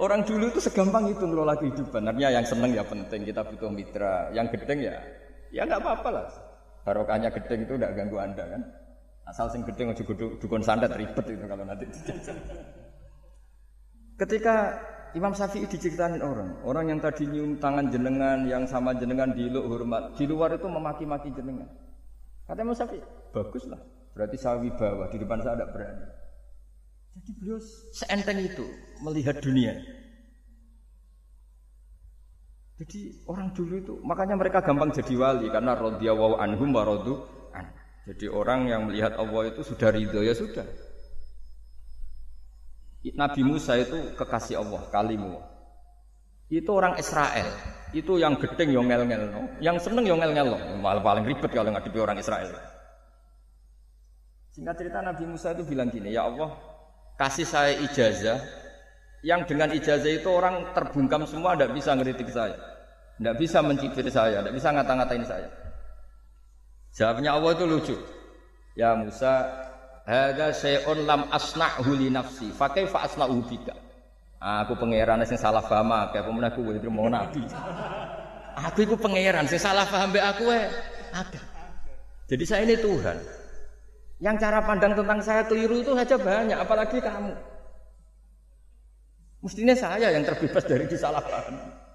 orang dulu itu segampang itu ngelola kehidupan. Artinya yang seneng ya penting kita butuh mitra. Yang gedeng ya ya nggak apa-apa lah. Barokahnya gedeng itu nggak ganggu anda kan? Asal sing gedeng juga dukun santet ribet itu kalau nanti ketika Imam Syafi'i diceritain orang, orang yang tadi nyium tangan jenengan, yang sama jenengan di hormat, di luar itu memaki-maki jenengan. Kata Imam Syafi'i, baguslah. Berarti saya wibawa, di depan saya tidak berani. Jadi beliau seenteng itu melihat dunia. Jadi orang dulu itu makanya mereka gampang jadi wali karena radhiyallahu anhum wa an. Jadi orang yang melihat Allah itu sudah ridho ya sudah. Nabi Musa itu kekasih Allah, kalimu. Itu orang Israel. Itu yang gedeng yang ngel-ngel no. Yang seneng yang ngel-ngel no. Malah paling ribet kalau ngadepi orang Israel. Singkat cerita Nabi Musa itu bilang gini, ya Allah, kasih saya ijazah yang dengan ijazah itu orang terbungkam semua tidak bisa ngeritik saya. Tidak bisa mencibir saya, tidak bisa ngata-ngatain saya. Jawabnya Allah itu lucu. Ya Musa, Hadza syai'un lam asna'hu li nafsi. Fa kaifa asna'u bika? Aku pangeran sing salah paham akeh, pemenah aku itu mau nabi. Aku itu pangeran sing salah paham mbek aku eh ada. Jadi saya ini Tuhan. Yang cara pandang tentang saya keliru itu saja banyak, apalagi kamu. Mestinya saya yang terbebas dari disalahpaham.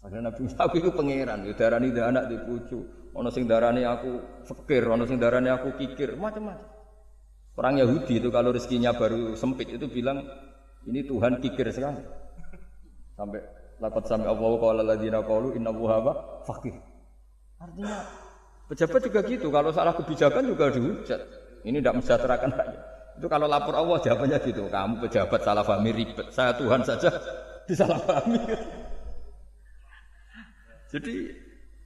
Karena Nabi aku itu pangeran, ya darani anak di pucu. Ono sing darani aku fakir, ono sing darani aku kikir, macam-macam. Orang Yahudi itu kalau rezekinya baru sempit itu bilang ini Tuhan kikir sekali. Sampai lapat sampai Allah kalau ladina qalu inna wuhaba fakir. Artinya pejabat juga gitu, kalau salah kebijakan juga dihujat. Ini tidak mensejahterakan rakyat. Itu kalau lapor Allah jawabannya gitu, kamu pejabat salah pahami ribet, saya Tuhan saja disalahpahami. Jadi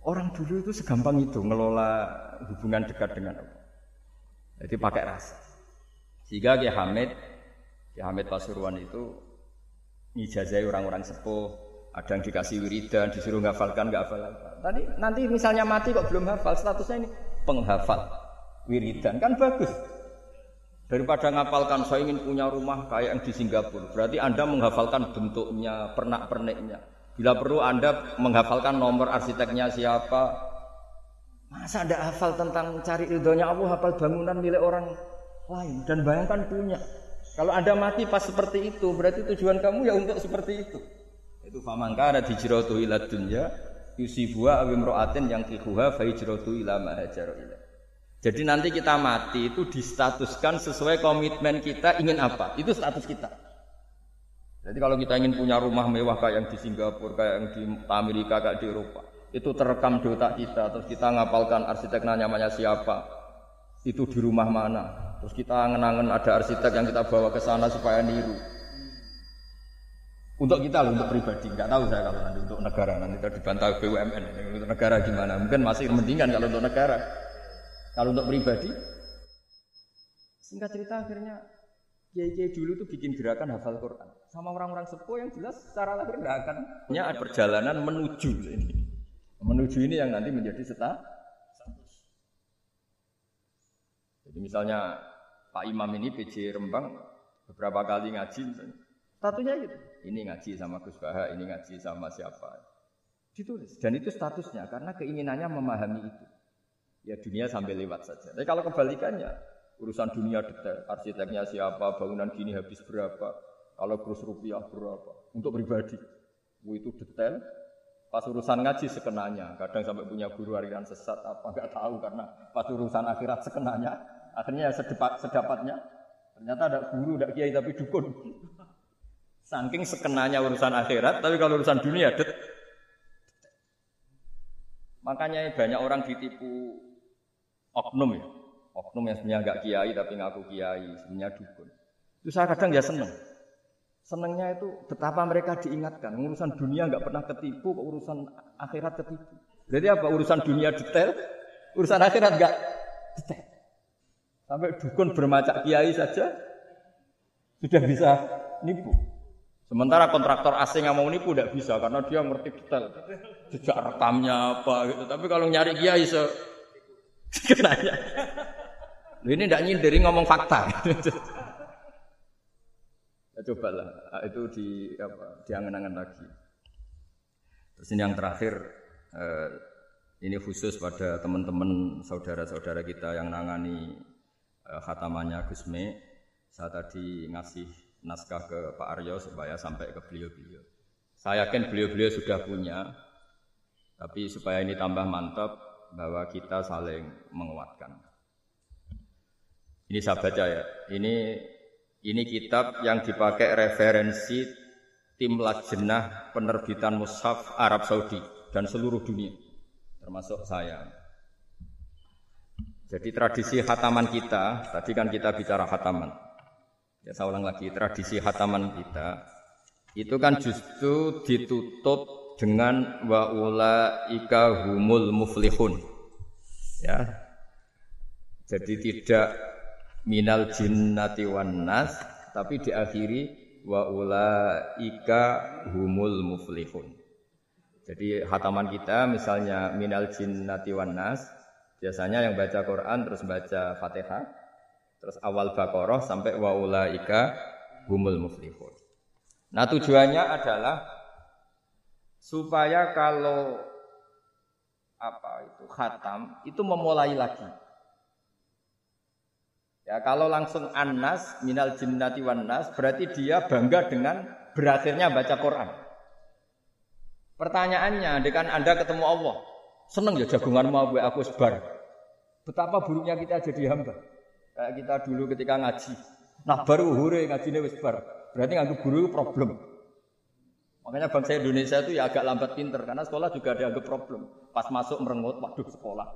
orang dulu itu segampang itu ngelola hubungan dekat dengan Allah. Jadi pakai rasa. Sehingga Ki Hamid, Ki Hamid Pasuruan itu ngijazai orang-orang sepuh, ada yang dikasih wiridan, disuruh ngafalkan, nggak hafal Tadi nanti misalnya mati kok belum hafal, statusnya ini penghafal wiridan kan bagus. Daripada ngapalkan saya ingin punya rumah kayak yang di Singapura, berarti Anda menghafalkan bentuknya, pernak-perniknya. Bila perlu Anda menghafalkan nomor arsiteknya siapa. Masa Anda hafal tentang cari ridhonya Allah, hafal bangunan milik orang lain dan bayangkan punya. Kalau Anda mati pas seperti itu, berarti tujuan kamu ya untuk seperti itu. Itu famangka ada hijratu ila dunya yusibuha awim ro'atin yang kikuha fa hijratu ila ma Jadi nanti kita mati itu distatuskan sesuai komitmen kita ingin apa. Itu status kita. Jadi kalau kita ingin punya rumah mewah kayak yang di Singapura, kayak yang di Amerika, kayak di Eropa, itu terekam di otak kita. Terus kita ngapalkan arsiteknya namanya siapa, itu di rumah mana. Terus kita ngenangan ada arsitek yang kita bawa ke sana supaya niru. Untuk kita loh, untuk pribadi, nggak tahu saya kalau nanti untuk negara nanti kita dibantah BUMN. Untuk negara gimana? Mungkin masih mendingan kalau untuk negara. Kalau untuk pribadi, singkat cerita akhirnya kiai-kiai dulu tuh bikin gerakan hafal Quran sama orang-orang sepuh yang jelas secara lahir tidak akan punya perjalanan menuju ini. Menuju ini yang nanti menjadi status. Jadi misalnya Pak Imam ini PJ Rembang beberapa kali ngaji misalnya. Statusnya gitu. Ini ngaji sama Gus Baha, ini ngaji sama siapa. Ditulis. Dan itu statusnya karena keinginannya memahami itu. Ya dunia sampai lewat saja. Tapi kalau kebalikannya, urusan dunia detail, arsiteknya siapa, bangunan gini habis berapa, kalau kurus rupiah berapa? Untuk pribadi. Itu detail. Pas urusan ngaji sekenanya. Kadang sampai punya guru harian sesat apa nggak tahu karena pas urusan akhirat sekenanya. Akhirnya sedepat, sedapatnya. Ternyata ada guru, ada kiai tapi dukun. Saking sekenanya urusan akhirat, tapi kalau urusan dunia det. Makanya banyak orang ditipu oknum ya. Oknum yang sebenarnya nggak kiai tapi ngaku kiai, sebenarnya dukun. Itu saya kadang ya seneng. Senangnya itu betapa mereka diingatkan. Urusan dunia nggak pernah ketipu, urusan akhirat ketipu. Jadi apa? Urusan dunia detail, urusan akhirat nggak detail. Sampai dukun bermacak kiai saja sudah bisa nipu. Sementara kontraktor asing yang mau nipu tidak bisa karena dia ngerti detail. Jejak rekamnya apa gitu. Tapi kalau nyari kiai se [LAUGHS] kenanya. Ini tidak nyindir ngomong fakta. [LAUGHS] Cobalah ah, itu di apa diangan-angan lagi. Terus ini yang terakhir eh, ini khusus pada teman-teman saudara-saudara kita yang nangani eh, khatamannya Gusme. Saya tadi ngasih naskah ke Pak Aryo supaya sampai ke beliau-beliau. Saya yakin beliau-beliau sudah punya, tapi supaya ini tambah mantap bahwa kita saling menguatkan. Ini saya baca ya. Ini ini kitab yang dipakai referensi tim lajnah penerbitan mushaf Arab Saudi dan seluruh dunia, termasuk saya. Jadi tradisi hataman kita, tadi kan kita bicara hataman. Ya saya ulang lagi, tradisi hataman kita itu kan justru ditutup dengan wa ulaika humul muflihun. Ya. Jadi tidak minal jinnati wan nas tapi diakhiri wa ulaika humul muflihun. Jadi hataman kita misalnya minal jinnati wan nas biasanya yang baca Quran terus baca Fatihah terus awal Baqarah sampai wa ulaika humul muflihun. Nah, tujuannya adalah supaya kalau apa itu khatam itu memulai lagi Ya, kalau langsung Anas minal jinnati wan nas berarti dia bangga dengan berakhirnya baca Quran. Pertanyaannya, dengan Anda ketemu Allah, seneng ya jagungan mau aku sebar. Betapa buruknya kita jadi hamba. Kayak kita dulu ketika ngaji. Nah baru hure ngajinya wis bar. Berarti nganggep guru problem. Makanya bangsa Indonesia itu ya agak lambat pinter karena sekolah juga ada agak problem. Pas masuk merengut, waduh sekolah.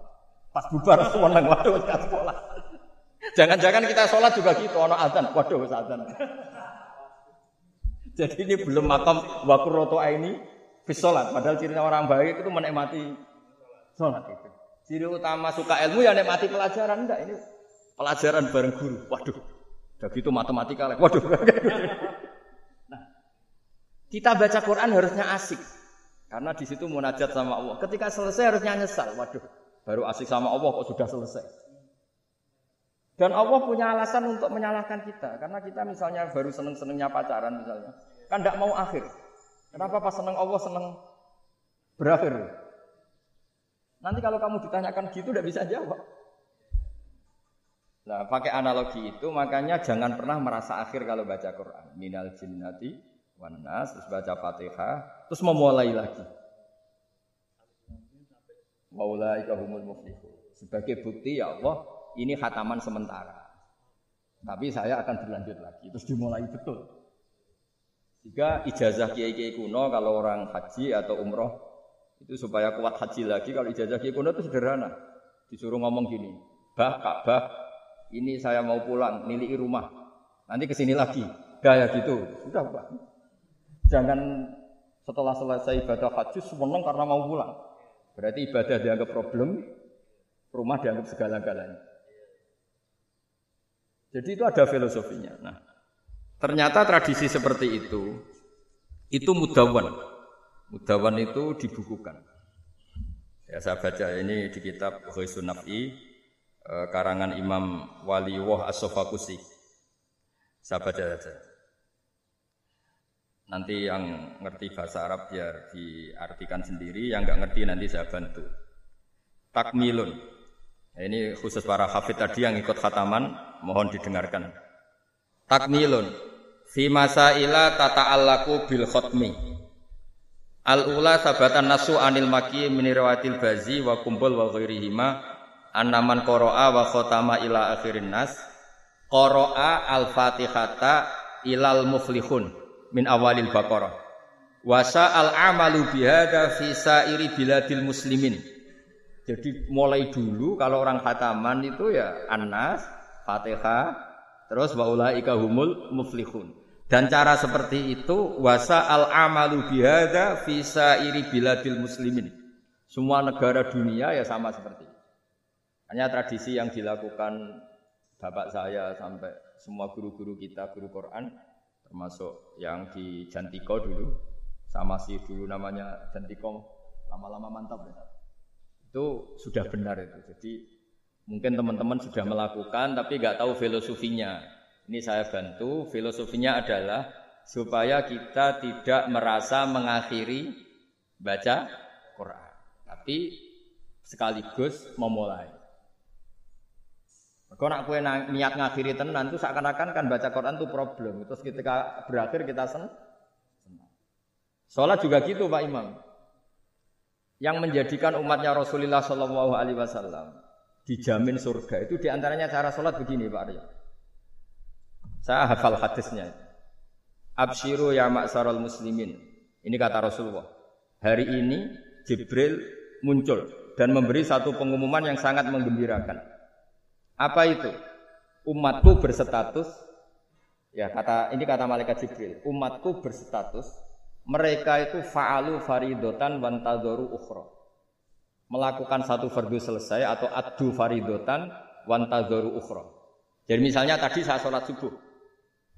Pas bubar [LAUGHS] seneng, waduh sekolah. Jangan-jangan kita sholat juga gitu, ono azan, waduh azan. Jadi ini belum makam wakuroto ini sholat. Padahal ciri orang baik itu menikmati sholat itu. Ciri utama suka ilmu ya menikmati pelajaran enggak ini pelajaran bareng guru. Waduh, udah gitu matematika lagi. Waduh. nah, kita baca Quran harusnya asik. Karena di situ munajat sama Allah. Ketika selesai harusnya nyesal. Waduh, baru asik sama Allah kok sudah selesai. Dan Allah punya alasan untuk menyalahkan kita. Karena kita misalnya baru seneng-senengnya pacaran misalnya. Kan tidak mau akhir. Kenapa pas seneng Allah seneng berakhir? Nanti kalau kamu ditanyakan gitu tidak bisa jawab. Nah, pakai analogi itu makanya jangan pernah merasa akhir kalau baca Quran. Minal jinnati wan nas, terus baca Fatihah, terus memulai lagi. Maulaika humul muflihun. Sebagai bukti ya Allah, ini khataman sementara. Tapi saya akan berlanjut lagi. Terus dimulai betul. Jika ijazah kiai-kiai kuno kalau orang haji atau umroh itu supaya kuat haji lagi. Kalau ijazah kiai kuno itu sederhana. Disuruh ngomong gini, bah Ka'bah, ini saya mau pulang, miliki rumah. Nanti ke sini lagi, gaya gitu. Sudah pak. Jangan setelah selesai ibadah haji semeneng karena mau pulang. Berarti ibadah dianggap problem, rumah dianggap segala-galanya. Jadi itu ada filosofinya. Nah, ternyata tradisi seperti itu itu mudawan. Mudawan itu dibukukan. Ya saya baca ini di kitab Ghoisun Naf'i eh, karangan Imam Waliwah As-Sofakusi. Saya baca saja. Nanti yang ngerti bahasa Arab biar diartikan sendiri, yang nggak ngerti nanti saya bantu. Takmilun. Nah, ini khusus para hafid tadi yang ikut khataman, mohon didengarkan. Takmilun. Fi masaila tata'allaku bil khotmi. Al ula sabatan nasu anil maki minirawatil bazi wa kumpul wa ghairihima annaman qara'a wa khotama ila akhirin nas qara'a al fatihata ilal muflihun min awalil baqarah wasa al amalu bihada fi sairi biladil muslimin jadi mulai dulu kalau orang khataman itu ya Anas, Fatihah, terus wa ulaika humul muflihun. Dan cara seperti itu wasa al amalu bihada visa iri biladil muslimin. Semua negara dunia ya sama seperti itu. Hanya tradisi yang dilakukan bapak saya sampai semua guru-guru kita guru Quran termasuk yang di Jantiko dulu sama si dulu namanya Jantiko lama-lama mantap ya. Itu sudah benar itu. Jadi mungkin teman-teman sudah melakukan tapi nggak tahu filosofinya. Ini saya bantu. Filosofinya adalah supaya kita tidak merasa mengakhiri baca Quran, tapi sekaligus memulai. Kalau nak kue niat ngakhiri tenan itu seakan-akan kan baca Quran itu problem. Terus ketika berakhir kita senang. Sholat juga gitu Pak Imam. Yang menjadikan umatnya Rasulullah Shallallahu Alaihi Wasallam dijamin surga itu di antaranya cara sholat begini Pak Arya. Saya hafal hadisnya. Abshiru ya maksarul muslimin. Ini kata Rasulullah. Hari ini Jibril muncul dan memberi satu pengumuman yang sangat menggembirakan. Apa itu? Umatku berstatus ya kata ini kata malaikat Jibril. Umatku berstatus mereka itu fa'alu faridotan wantadoru ukhra. Melakukan satu fardu selesai atau adu faridotan wantadoru ukhra. Jadi misalnya tadi saya sholat subuh,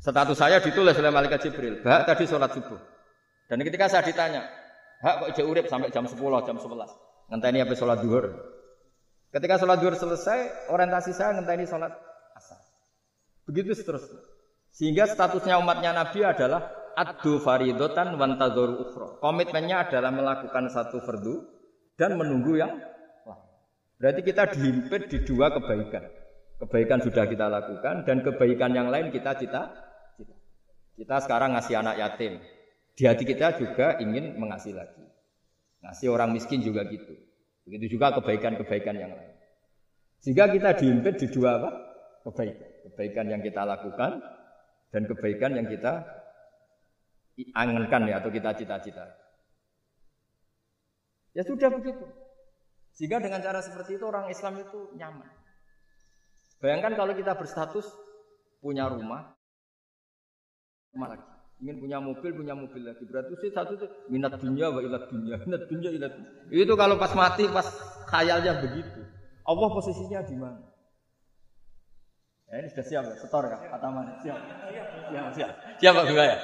Status saya ditulis oleh malaikat Jibril. Hak tadi sholat subuh. Dan ketika saya ditanya, hak kok ijek urip sampai jam 10, jam 11. Ngenteni apa sholat duhur. Ketika sholat duhur selesai, orientasi saya ngenteni sholat asar. Begitu seterusnya. Sehingga statusnya umatnya Nabi adalah adu faridotan wantadzoru ukhro. Komitmennya adalah melakukan satu fardu dan menunggu yang lain. Berarti kita dihimpit di dua kebaikan. Kebaikan sudah kita lakukan dan kebaikan yang lain kita cita kita sekarang ngasih anak yatim. Di hati kita juga ingin mengasih lagi. Ngasih orang miskin juga gitu. Begitu juga kebaikan-kebaikan yang lain. Sehingga kita diimpit di dua apa? Kebaikan. Kebaikan yang kita lakukan dan kebaikan yang kita angankan ya atau kita cita-cita. Ya sudah begitu. Sehingga dengan cara seperti itu orang Islam itu nyaman. Bayangkan kalau kita berstatus punya rumah, rumah lagi. Ingin punya mobil, punya mobil lagi. Berarti sih satu itu minat dunia wa ilat dunia, minat dunia ilat. Itu kalau pas mati, pas khayalnya begitu. Allah posisinya di mana? Ya, ini sudah siap ya, setor ya, kata mana? Siap. Siap, siap. Siap Pak Bunga ya?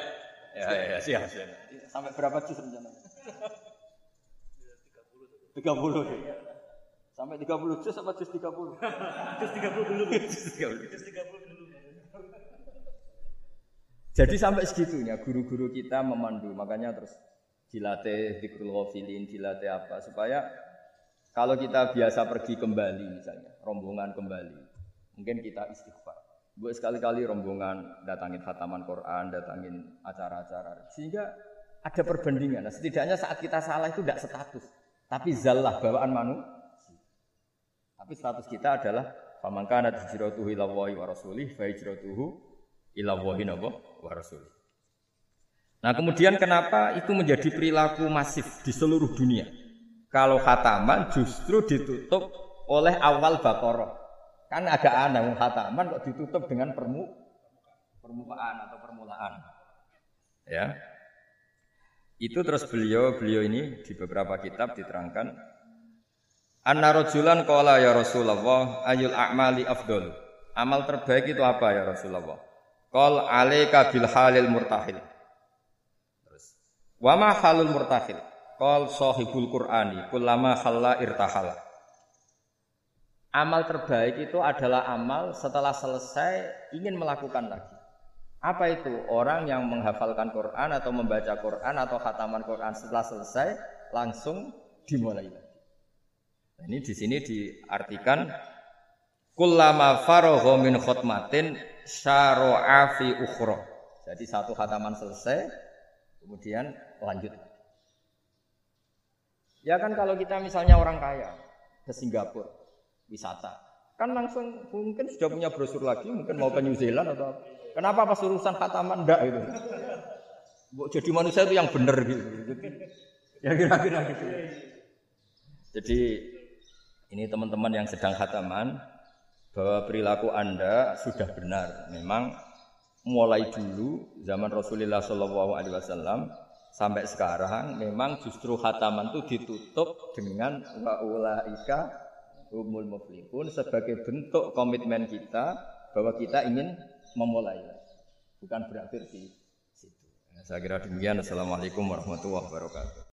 Ya, ya, ya, siap, siap. Sampai berapa juz rencana? 30. 30. Sampai 30 juz apa juz 30? Juz 30 dulu. [LAUGHS] Juz 30 dulu. Jadi sampai segitunya guru-guru kita memandu, makanya terus dilatih zikrul ghafilin, dilatih apa supaya kalau kita biasa pergi kembali misalnya, rombongan kembali, mungkin kita istighfar. Buat sekali-kali rombongan datangin khataman Quran, datangin acara-acara. Sehingga ada perbandingan. Nah, setidaknya saat kita salah itu tidak status. Tapi zallah, bawaan manu. Tapi status kita adalah Famangkana hijratuhu ila wa rasulih fa hijratuhu ila wa rasulih. Nah, kemudian kenapa itu menjadi perilaku masif di seluruh dunia? Kalau khataman justru ditutup oleh awal Baqarah. Kan agak aneh khataman kok ditutup dengan permu permukaan atau permulaan. Ya. Itu terus beliau beliau ini di beberapa kitab diterangkan Anna rajulan qala ya Rasulullah ayul a'mali afdol. Amal terbaik itu apa ya Rasulullah? Qal alaika bil halil murtahil. Terus wa ma halul murtahil? Qal sahibul Qur'ani kullama khalla irtahala. Amal terbaik itu adalah amal setelah selesai ingin melakukan lagi. Apa itu? Orang yang menghafalkan Quran atau membaca Quran atau khataman Quran setelah selesai langsung dimulai. Nah, ini di sini diartikan kullama faragha min khutmatin syara'a fi. Jadi satu khataman selesai kemudian lanjut Ya kan kalau kita misalnya orang kaya ke Singapura wisata, kan langsung mungkin sudah punya brosur lagi, mungkin mau ke New Zealand atau apa. Kenapa pas urusan khataman ndak itu? Jadi manusia itu yang benar gitu. Ya kira-kira gitu. Jadi ini teman-teman yang sedang khataman bahwa perilaku Anda sudah benar. Memang mulai dulu zaman Rasulullah Shallallahu alaihi wasallam sampai sekarang memang justru khataman itu ditutup dengan wa ulaika umul muflihun sebagai bentuk komitmen kita bahwa kita ingin memulai bukan berakhir di situ. Saya kira demikian. Assalamualaikum warahmatullahi wabarakatuh.